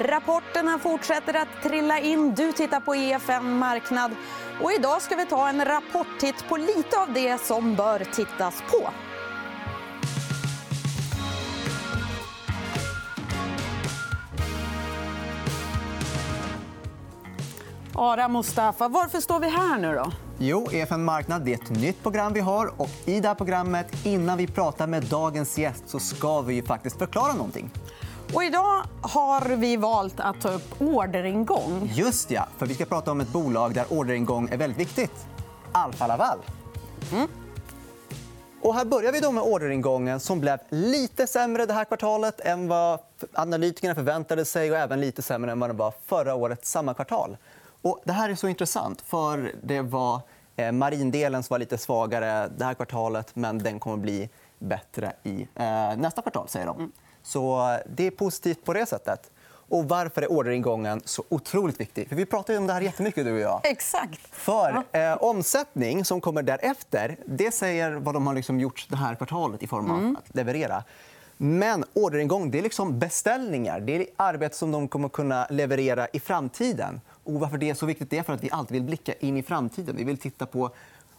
Rapporterna fortsätter att trilla in. Du tittar på EFN Marknad. Och idag ska vi ta en rapporttitt på lite av det som bör tittas på. Ara Mustafa, varför står vi här nu då? Jo, EFN Marknad det är ett nytt program vi har. Och I det här programmet, innan vi pratar med dagens gäst så ska vi faktiskt förklara någonting. Och idag har vi valt att ta upp orderingång. Just ja, för vi ska prata om ett bolag där orderingång är väldigt viktigt. Alfa Laval. Mm. Och här börjar vi då med orderingången som blev lite sämre det här kvartalet än vad analytikerna förväntade sig och även lite sämre än vad den var förra året samma kvartal. Och det här är så intressant. för Det var eh, marindelen som var lite svagare det här kvartalet men den kommer bli bättre i eh, nästa kvartal. säger de. Så Det är positivt på det sättet. Och varför är orderingången så otroligt viktig? För vi pratar om det här jättemycket, du och jag. Exakt. För eh, omsättning som kommer därefter det säger vad de har liksom gjort det här kvartalet i form av mm. att leverera. Men orderingång det är liksom beställningar. Det är arbete som de kommer kunna leverera i framtiden. Och varför det är så viktigt det är för att vi alltid vill blicka in i framtiden. Vi vill titta på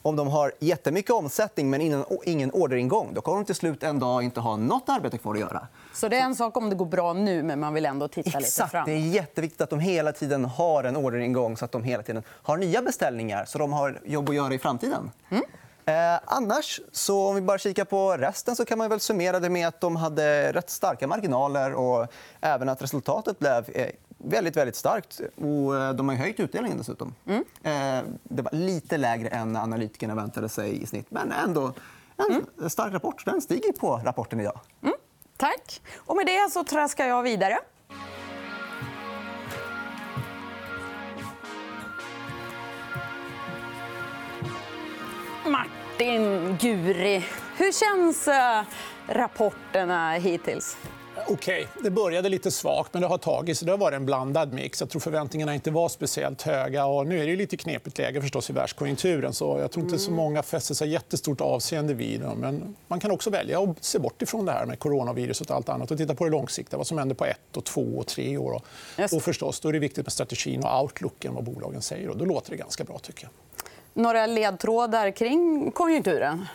om de har jättemycket omsättning men ingen orderingång då kommer de till slut en dag inte ha nåt arbete kvar att göra. Så det är en sak om det går bra nu, men man vill ändå titta Exakt. lite fram? Det är jätteviktigt att de hela tiden har en orderingång så att de hela tiden har nya beställningar så de har jobb att göra i framtiden. Mm. Eh, annars, så om vi bara kikar på resten så kan man väl summera det med att de hade rätt starka marginaler och även att resultatet blev eh, väldigt, väldigt starkt. Och eh, de har höjt utdelningen dessutom. Mm. Eh, det var lite lägre än analytikerna väntade sig i snitt. Men ändå en mm. stark rapport. Den stiger på rapporten idag. Mm. Tack. Och med det så traskar jag vidare. Martin Guri, hur känns eh, rapporterna hittills? Okej. Okay. Det började lite svagt, men det har tagit sig. Det har varit en blandad mix. Jag tror förväntningarna inte var speciellt höga. Och nu är det lite knepigt läge förstås i världskonjunkturen. Så jag tror inte så många fäster sig jättestort avseende vid dem. Men man kan också välja att se bort ifrån det här med coronaviruset och allt annat och titta på det långsiktiga. Vad som händer på ett, och två och tre år. Och förstås, då är det viktigt med strategin och outlooken, vad bolagen säger. Och då låter det ganska bra. tycker jag. Några ledtrådar kring konjunkturen?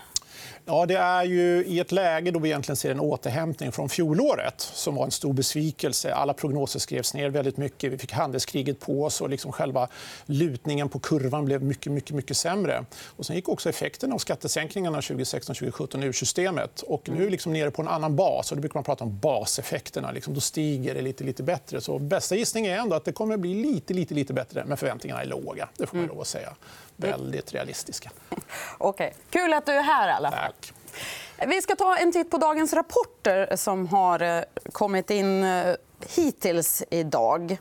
Ja, det är ju i ett läge då vi egentligen ser en återhämtning från fjolåret som var en stor besvikelse. Alla prognoser skrevs ner väldigt mycket. Vi fick handelskriget på oss och liksom själva lutningen på kurvan blev mycket, mycket, mycket sämre. Och sen gick också effekten av skattesänkningarna 2016-2017 ur systemet. Och nu är liksom nere på en annan bas. Och då brukar man prata om baseffekterna. Liksom då stiger det lite, lite bättre. Så bästa gissning är ändå att det kommer att bli lite, lite, lite bättre. Men förväntningarna är låga. Det får man lov att säga väldigt realistiska. Okay. Kul att du är här. alla fall. Vi ska ta en titt på dagens rapporter som har eh, kommit in eh, hittills idag.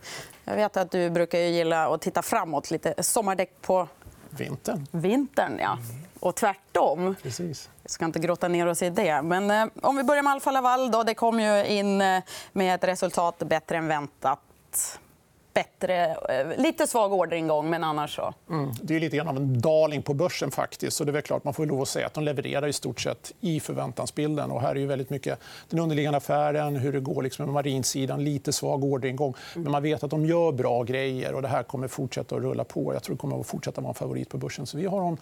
Jag vet att du brukar gilla att titta framåt. lite Sommardäck på vintern. vintern ja. Och tvärtom. Precis. Vi ska inte grotta ner oss i det. Men, eh, om vi börjar med Alfa Laval. Då, det kom ju in med ett resultat bättre än väntat bättre. Eh, lite svag orderingång, men annars så. Mm. Det är lite grann av en darling på börsen. faktiskt. Så det är klart, man får lov att säga att de levererar i stort sett i förväntansbilden. Och här är ju väldigt mycket den underliggande affären, hur det går liksom med marinsidan. Lite svag orderingång. Men man vet att de gör bra grejer. och Det här kommer fortsätta att rulla på. Jag tror det kommer att fortsätta vara en favorit på börsen. Så vi har dem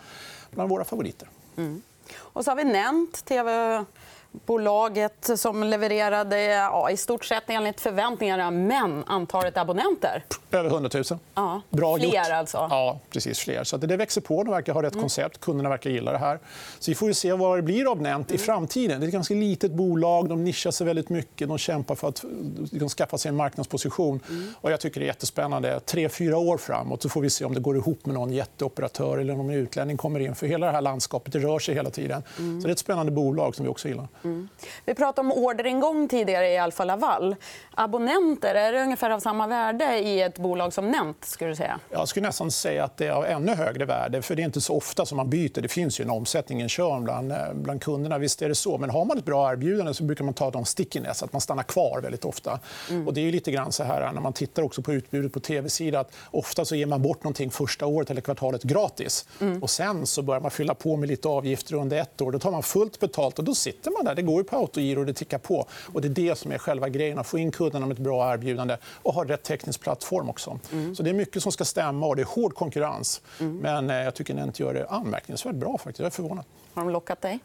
bland våra favoriter. Mm. Och så har vi nämnt tv bolaget som levererade ja, i stort sett enligt förväntningarna. Men antalet abonnenter? Över 100 000. Ja. Bra fler, gjort. alltså? Ja, precis. Fler. Så det växer på. De verkar ha rätt mm. koncept. Kunderna verkar gilla det här. Så vi får se vad det blir av Nent i mm. framtiden. Det är ett ganska litet bolag. De nischar sig väldigt mycket. De kämpar för att de skaffa sig en marknadsposition. Mm. Och jag tycker det är jättespännande. Tre, fyra år framåt så får vi se om det går ihop med någon jätteoperatör eller om en utlänning kommer in. För hela det här landskapet det rör sig hela tiden. Mm. Så det är ett spännande bolag som vi också gillar. Mm. Vi pratade om orderingång tidigare i Alfa Laval. Abonnenter, är det ungefär av samma värde i ett bolag som Nent? Skulle du säga? Jag skulle nästan säga att det är av ännu högre värde. för Det är inte så ofta som man byter. Det finns ju en omsättning, en körn bland, eh, bland kunderna. Visst är det så. Men har man ett bra erbjudande så brukar man ta de stickiness, att man stannar kvar väldigt ofta. Mm. Och det är lite grann så här när man tittar också på utbudet på tv-sidan. Ofta så ger man bort någonting första året eller kvartalet gratis. Mm. Och sen så börjar man fylla på med lite avgifter under ett år. Då tar man fullt betalt och då sitter man där där. Det går ju på autogiro och det tickar på. Och det är det som är själva grejen, att få in kunderna med ett bra erbjudande och ha rätt teknisk plattform också. Mm. Så det är mycket som ska stämma och det är hård konkurrens. Mm. Men eh, jag tycker Nent gör det anmärkningsvärt bra. faktiskt. Jag är förvånad. Har de lockat dig?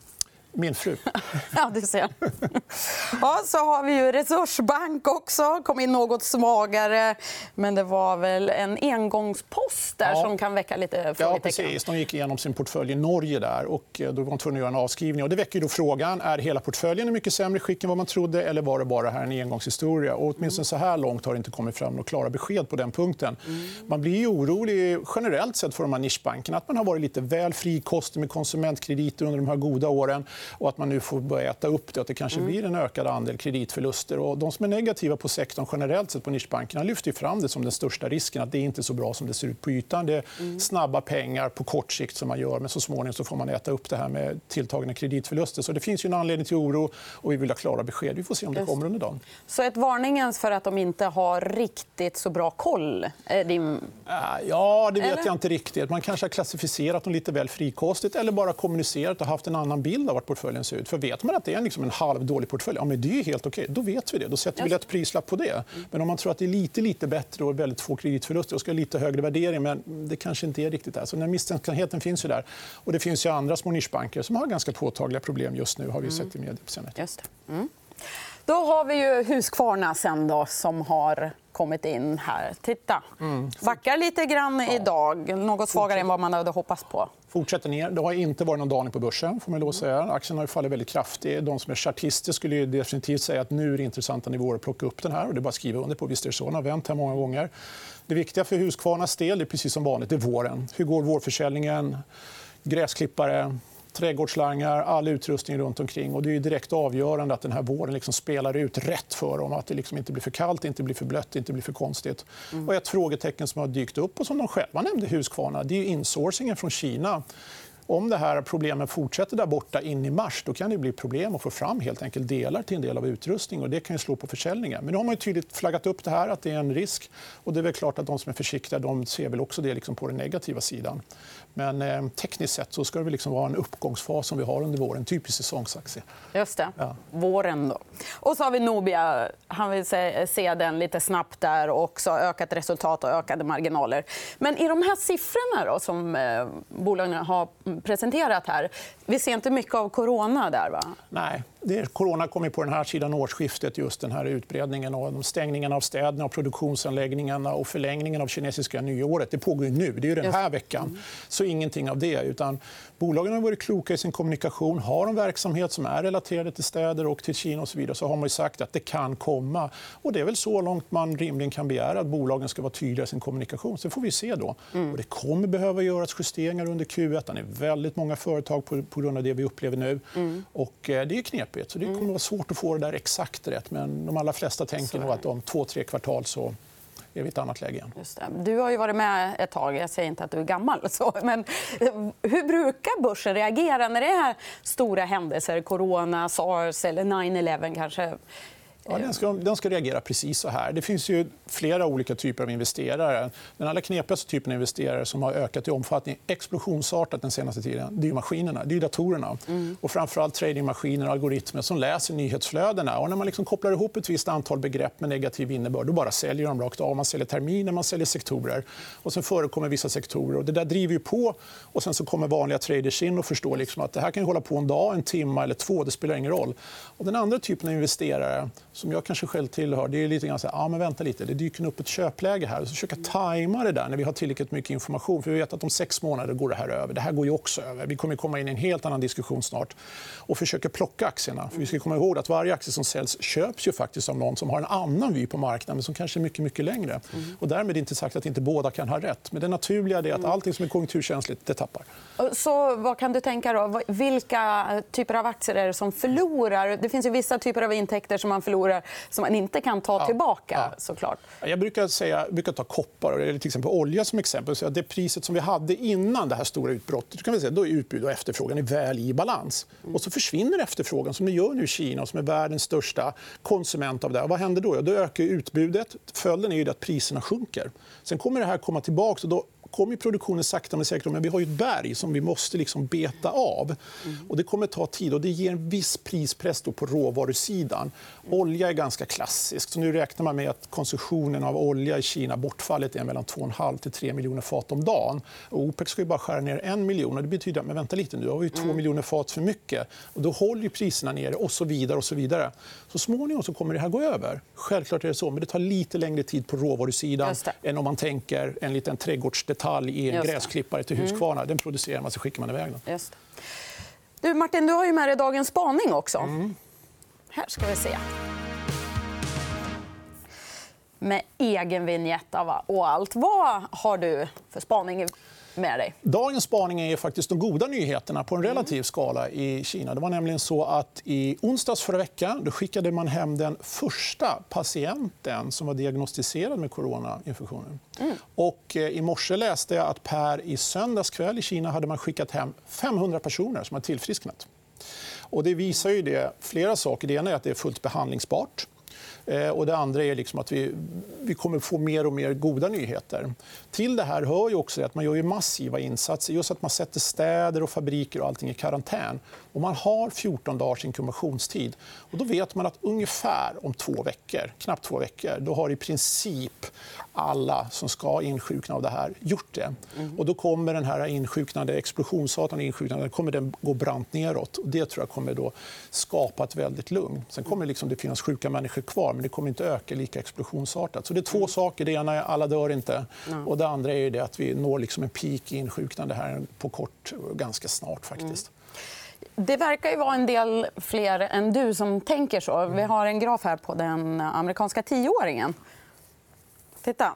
Min fru. ja, du ser. Ja, så har vi ju Resursbank också. kom in något svagare. Men det var väl en engångspost där ja. som kan väcka lite frågetecken. Ja, precis. De gick igenom sin portfölj i Norge. där och eh, Då var de tvungna att göra en avskrivning. Och det väcker då frågan är hela portföljen i mycket sämre skick än vad man trodde eller var det bara här en engångshistoria. Och åtminstone så här långt har det inte kommit fram några klara besked på den punkten. Mm. Man blir orolig generellt sett för de här nischbankerna. Att man har varit lite väl frikostig med konsumentkrediter under de här goda åren och att man nu får börja äta upp det. Att det kanske mm. blir en ökad andel kreditförluster. Och de som är negativa på sektorn generellt sett på nischbankerna lyfter fram det som den största risken. att Det är inte så bra som det ser ut på ytan. Det är mm. snabba pengar på kort sikt som man gör men så småningom så får man äta upp det här med tilltagna kreditförluster. Så det finns ju en anledning till oro och vi vill ha klara besked. Vi får se om det kommer under dagen. Så ett varningens för att de inte har riktigt så bra koll? Din... Ja, det vet eller? jag inte riktigt. Man kanske har klassificerat dem lite väl frikostigt eller bara kommunicerat och haft en annan bild av vart portföljen ser ut. För vet man att det är liksom en halvdålig portfölj, ja, men det är helt okej. Då vet vi det. Då sätter vi lätt prislapp på det. Men om man tror att det är lite, lite bättre och väldigt få kreditförluster och ska ha lite högre värdering, men det kanske inte är riktigt där. Så den misstänksamheten finns ju där. Och det finns ju andra små nischbanker som har ganska påtagliga problem just nu, har vi sett i media på senare Just mm. Då har vi ju Husqvarna sen då, som har kommit in här. Titta. Mm. Backar lite grann idag. Något svagare än vad man hade hoppats på. Fortsätter ner. Det har inte varit någon dalning på börsen. Får man lov säga. Aktien har fallit väldigt kraftigt. De som är chartister skulle definitivt säga att nu är det intressanta nivåer att plocka upp den här. Och det är bara att skriva under på. Visst är det så. Den har vänt här många gånger. Det viktiga för Husqvarnas del är precis som vanligt. Det är våren. Hur går vårförsäljningen? Gräsklippare, trädgårdsslangar, all utrustning runt omkring. Och det är direkt avgörande att den här våren liksom spelar ut rätt för dem. Att det liksom inte blir för kallt, inte blir för blött, inte blir för konstigt. Mm. Och ett frågetecken som har dykt upp och som de själva nämnde Husqvarna det är insourcingen från Kina. Om det här problemen fortsätter där borta in i mars då kan det bli problem att få fram helt enkelt delar till en del av utrustning. Och det kan slå på försäljningen. Men nu har man tydligt flaggat upp det här, att det är en risk. Och det är klart att de som är försiktiga de ser väl också det liksom på den negativa sidan. Men eh, tekniskt sett så ska det liksom vara en uppgångsfas som vi har under våren. Typisk säsongsaktie. Just det. Ja. Våren. Då. Och så har vi Nobia. Han vill se, se den lite snabbt där och också ökat resultat och ökade marginaler. Men i de här siffrorna då, som eh, bolagen har presenterat här... Vi ser inte mycket av corona där. Va? Nej det, corona kom på den här sidan årsskiftet. just den här utbredningen och de stängningen av städerna, och produktionsanläggningarna och förlängningen av kinesiska nyåret. Det pågår nu. Det är den här veckan. Så ingenting av det. Utan bolagen har varit kloka i sin kommunikation. Har de verksamhet som är relaterad till städer och till Kina och så vidare så har man sagt att det kan komma. Och det är väl så långt man rimligen kan begära att bolagen ska vara tydliga i sin kommunikation. Sen får vi se. då. Mm. Och det kommer behöva göras justeringar under Q1. Det är väldigt många företag på, på grund av det vi upplever nu. Mm. Och, eh, det är knepigt knepigt. Så det kommer att vara svårt att få det där exakt rätt. Men de allra flesta tänker nog att om två, tre kvartal så är vi i ett annat läge igen. Du har ju varit med ett tag. Jag säger inte att du är gammal. Så. Men eh, hur brukar börsen reagera när det är stora händelser? Corona, sars eller 9-11 kanske? Ja, den, ska, den ska reagera precis så här. Det finns ju flera olika typer av investerare. Den allra knepigaste typen av investerare som har ökat i omfattning explosionsartat den senaste tiden det är maskinerna, det är datorerna. Mm. Och framförallt tradingmaskiner och algoritmer som läser nyhetsflödena. Och när man liksom kopplar ihop ett visst antal begrepp med negativ innebörd då bara säljer de rakt av. Man säljer terminer, man säljer sektorer. Och sen förekommer vissa sektorer. Och det där driver ju på. Och sen så kommer vanliga traders in och förstår liksom att det här kan hålla på en dag, en timme eller två. Det spelar ingen roll. Och den andra typen av investerare som jag kanske själv tillhör, det är lite grann så här, ja, men vänta lite, det dyker upp ett köpläge här. Så försöka tajma det där när vi har tillräckligt mycket information. För vi vet att om sex månader går det här över. Det här går ju också över. Vi kommer komma in i en helt annan diskussion snart. Och försöka plocka aktierna. För vi ska komma ihåg att varje aktie som säljs köps ju faktiskt av någon som har en annan vy på marknaden, men som kanske är mycket, mycket längre. Mm. Och därmed inte sagt att inte båda kan ha rätt. Men det naturliga är att mm. allting som är konjunkturkänsligt, det tappar. Så vad kan du tänka då? Vilka typer av aktier är det som förlorar? Det finns ju vissa typer av intäkter som man förlorar som man inte kan ta tillbaka. Ja. Såklart. Jag brukar, säga, brukar ta koppar eller till exempel olja som exempel. Så det priset som vi hade innan det här stora utbrottet kan vi säga, då är utbud och efterfrågan är väl i balans. Mm. Och så försvinner efterfrågan, som det gör nu i Kina som är världens största konsument av det. Och vad händer då? Ja, då ökar utbudet. Följden är ju att priserna sjunker. Sen kommer det här komma tillbaka. Och då kommer produktionen sakta men säkert. Men vi har ju ett berg som vi måste liksom beta av. Mm. Och det kommer ta tid och det ger en viss prispress på råvarusidan. Olja är ganska klassiskt. Så nu räknar man med att konsumtionen av olja i Kina bortfallet är mellan 2,5 till 3 miljoner fat om dagen. Och OPEC ska ju bara skära ner en miljon. Och det betyder att men vänta lite, nu har vi 2 mm. miljoner fat för mycket. Och då håller priserna nere och så vidare. och Så vidare. Så småningom så kommer det här gå över. Självklart är det så, men det tar lite längre tid på råvarusidan än om man tänker en liten trädgårdsdetalj i en gräsklippare till mm. Husqvarna. Den producerar man, så skickar man iväg den. Just. Du, Martin, du har ju med dig dagens spaning också. Mm. Här ska vi se. Med egen vignett och allt. Vad har du för spaning med dig? Dagens spaning är faktiskt de goda nyheterna på en mm. relativ skala i Kina. Det var nämligen så att I onsdags förra veckan då skickade man hem den första patienten som var diagnostiserad med coronainfektionen. Mm. Och eh, I morse läste jag att per i söndags kväll i Kina hade man skickat hem 500 personer som har tillfrisknat. Och det visar ju det flera saker. Det ena är att det är fullt behandlingsbart. Eh, och det andra är liksom att vi, vi kommer få mer och mer goda nyheter. Till det här hör ju också att man gör massiva insatser. Just att man sätter städer och fabriker och allting i karantän. Och man har 14 dagars inkubationstid. Och då vet man att ungefär om två veckor, knappt två veckor då har i princip alla som ska insjukna av det här gjort det. Mm. Och då kommer den här insjuknande, explosionsartade insjuknandet kommer den gå brant neråt. Och det tror jag kommer då skapa ett väldigt lugn. Sen kommer liksom det finnas sjuka människor kvar, men det kommer inte öka lika explosionsartat. Så det är två mm. saker. Det ena är att alla dör inte. Mm. Och det andra är det att vi når liksom en peak i insjuknande här på kort, ganska snart. faktiskt. Det verkar ju vara en del fler än du som tänker så. Vi har en graf här på den amerikanska tioåringen. Titta.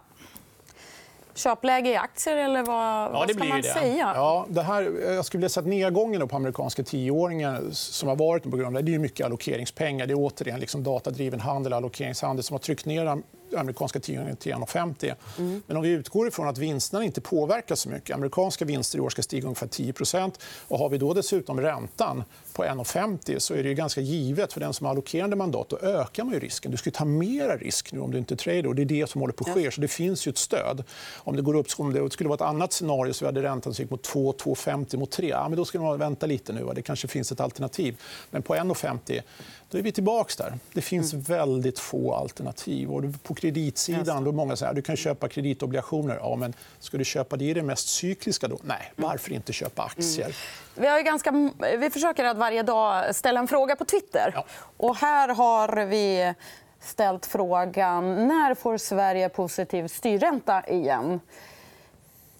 Köpläge i aktier, eller vad, ja, vad ska man det. säga? Ja, det här, jag skulle vilja säga att nedgången på amerikanska tioåringar som har varit på grund av det är mycket allokeringspengar. Det är återigen liksom datadriven handel, allokeringshandel som har tryckt ner amerikanska tioåringen till 1,50. Mm. Men om vi utgår ifrån att vinsterna inte påverkas så mycket. Amerikanska vinster i år ska stiga ungefär 10% och Har vi då dessutom räntan på 1,50 så är det ganska givet för den som har allokerande mandat. Då ökar man ju risken. Du ska ta mer risk nu om du inte är trader. Och det är det som håller på att ske. Så det finns ju ett stöd. Om det, går upp, om det skulle vara ett annat scenario så vi hade räntan som gick mot 2, 2,50 mot 3. Ja, men då ska man vänta lite nu. Det kanske finns ett alternativ. Men på 1,50 då är vi tillbaka där. Det finns mm. väldigt få alternativ. Och på kreditsidan då många säger att du kan köpa kreditobligationer. Ja, men ska du köpa det i det mest cykliska? då? Nej, mm. varför inte köpa aktier? Mm. Vi, har ganska... vi försöker att varje dag ställa en fråga på Twitter. Ja. Och här har vi ställt frågan när får Sverige positiv styrränta igen.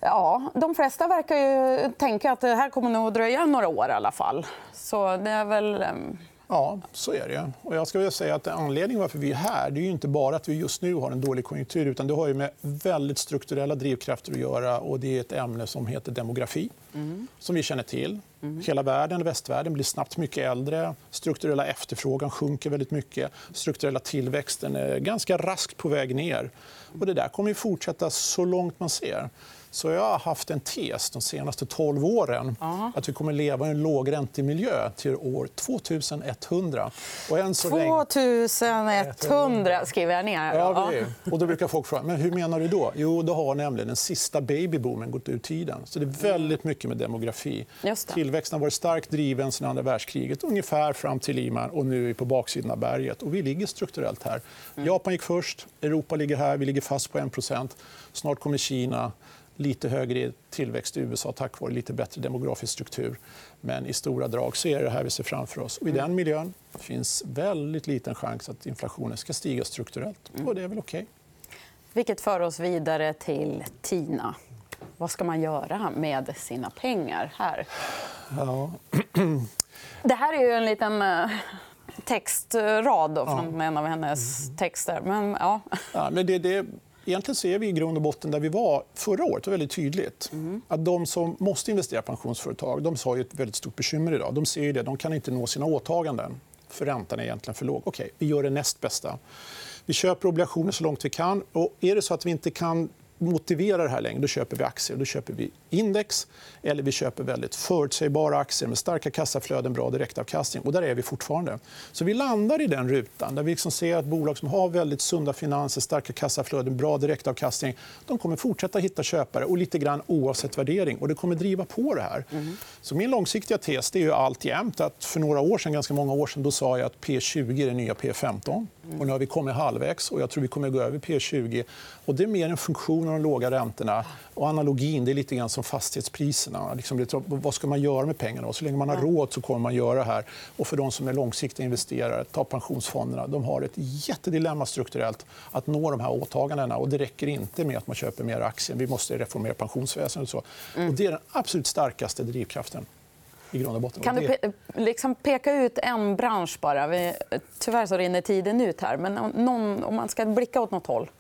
Ja, de flesta verkar ju tänka att det här kommer nog att dröja några år. i alla fall. Så det är väl ehm, Ja, så är det. Och jag ska säga att anledningen varför vi är här det är inte bara att vi just nu har en dålig konjunktur. utan Det har ju med väldigt strukturella drivkrafter att göra. och Det är ett ämne som heter demografi, mm. som vi känner till. Mm. Hela världen, västvärlden blir snabbt mycket äldre. Strukturella efterfrågan sjunker väldigt mycket. Strukturella tillväxten är ganska raskt på väg ner. Och det där kommer att fortsätta så långt man ser. Så jag har haft en tes de senaste 12 åren Aha. att vi kommer leva i en lågräntemiljö till år 2100. Och än så 2100 skriver jag ner. Ja, och då brukar folk fråga men hur menar du då. Jo, då har nämligen den sista babyboomen gått ur tiden. Så det är väldigt mycket med demografi. Tillväxten har varit starkt driven sedan andra världskriget, ungefär fram till Lehman. Och nu är vi på baksidan av berget. Och vi ligger strukturellt här. Mm. Japan gick först, Europa ligger här, vi ligger fast på 1 Snart kommer Kina lite högre tillväxt i USA tack vare lite bättre demografisk struktur. Men i stora drag så är det här vi ser framför oss. Och I den miljön finns väldigt liten chans att inflationen ska stiga strukturellt. Och det är väl okej. Okay. Vilket för oss vidare till Tina. Vad ska man göra med sina pengar här? Ja. Det här är ju en liten eh, textrad då, från ja. en av hennes texter. Men, ja. Ja, men det, det egentligen ser vi i grund och botten där vi var förra året. Var väldigt tydligt. Mm. Att de som måste investera i pensionsföretag de har ett väldigt stort bekymmer idag. De ser det. De kan inte nå sina åtaganden, för räntan är egentligen för låg. Okej, vi gör det näst bästa. Vi köper obligationer så långt vi kan. Och är det så att vi inte kan motivera det här längre, då köper vi aktier. Då köper vi index eller vi köper väldigt förutsägbara aktier med starka kassaflöden, bra direktavkastning. Och där är vi fortfarande. Så vi landar i den rutan där vi liksom ser att bolag som har väldigt sunda finanser, starka kassaflöden, bra direktavkastning de kommer fortsätta hitta köpare och lite grann oavsett värdering. Och det kommer driva på det här. Mm. Så min långsiktiga tes är ju alltjämt att för några år sedan, ganska många år sedan då sa jag att P20 är det nya P15. Och nu har vi kommit halvvägs och jag tror vi kommer gå över P20. Och det är mer en funktion av de låga räntorna. Och analogin det är lite grann som fastighetspriserna. Liksom, vad ska man göra med pengarna? Och så länge man har råd så kommer man göra det här. Och för de som är långsiktiga investerare, ta pensionsfonderna. De har ett jättedilemma strukturellt att nå de här åtagandena. Och det räcker inte med att man köper mer aktier. Vi måste reformera pensionsväsendet. Och så. Mm. Och det är den absolut starkaste drivkraften. Kan du pe liksom peka ut en bransch bara? Vi, tyvärr så rinner tiden ut här. Men någon, om man ska blicka åt nåt håll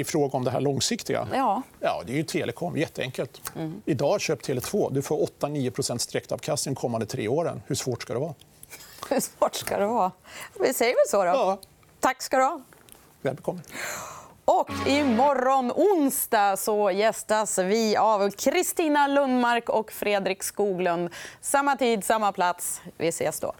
i fråga om det här långsiktiga? Ja. Ja, det är ju telekom. Jätteenkelt. Mm. Idag köp Tele2. Du får 8-9% direktavkastning de kommande tre åren. Hur svårt ska det vara? Hur svårt ska det vara? Vi säger väl så. Då. Ja. Tack ska du ha. Välkommen. Och imorgon onsdag så gästas vi av Kristina Lundmark och Fredrik Skoglund. Samma tid, samma plats. Vi ses då.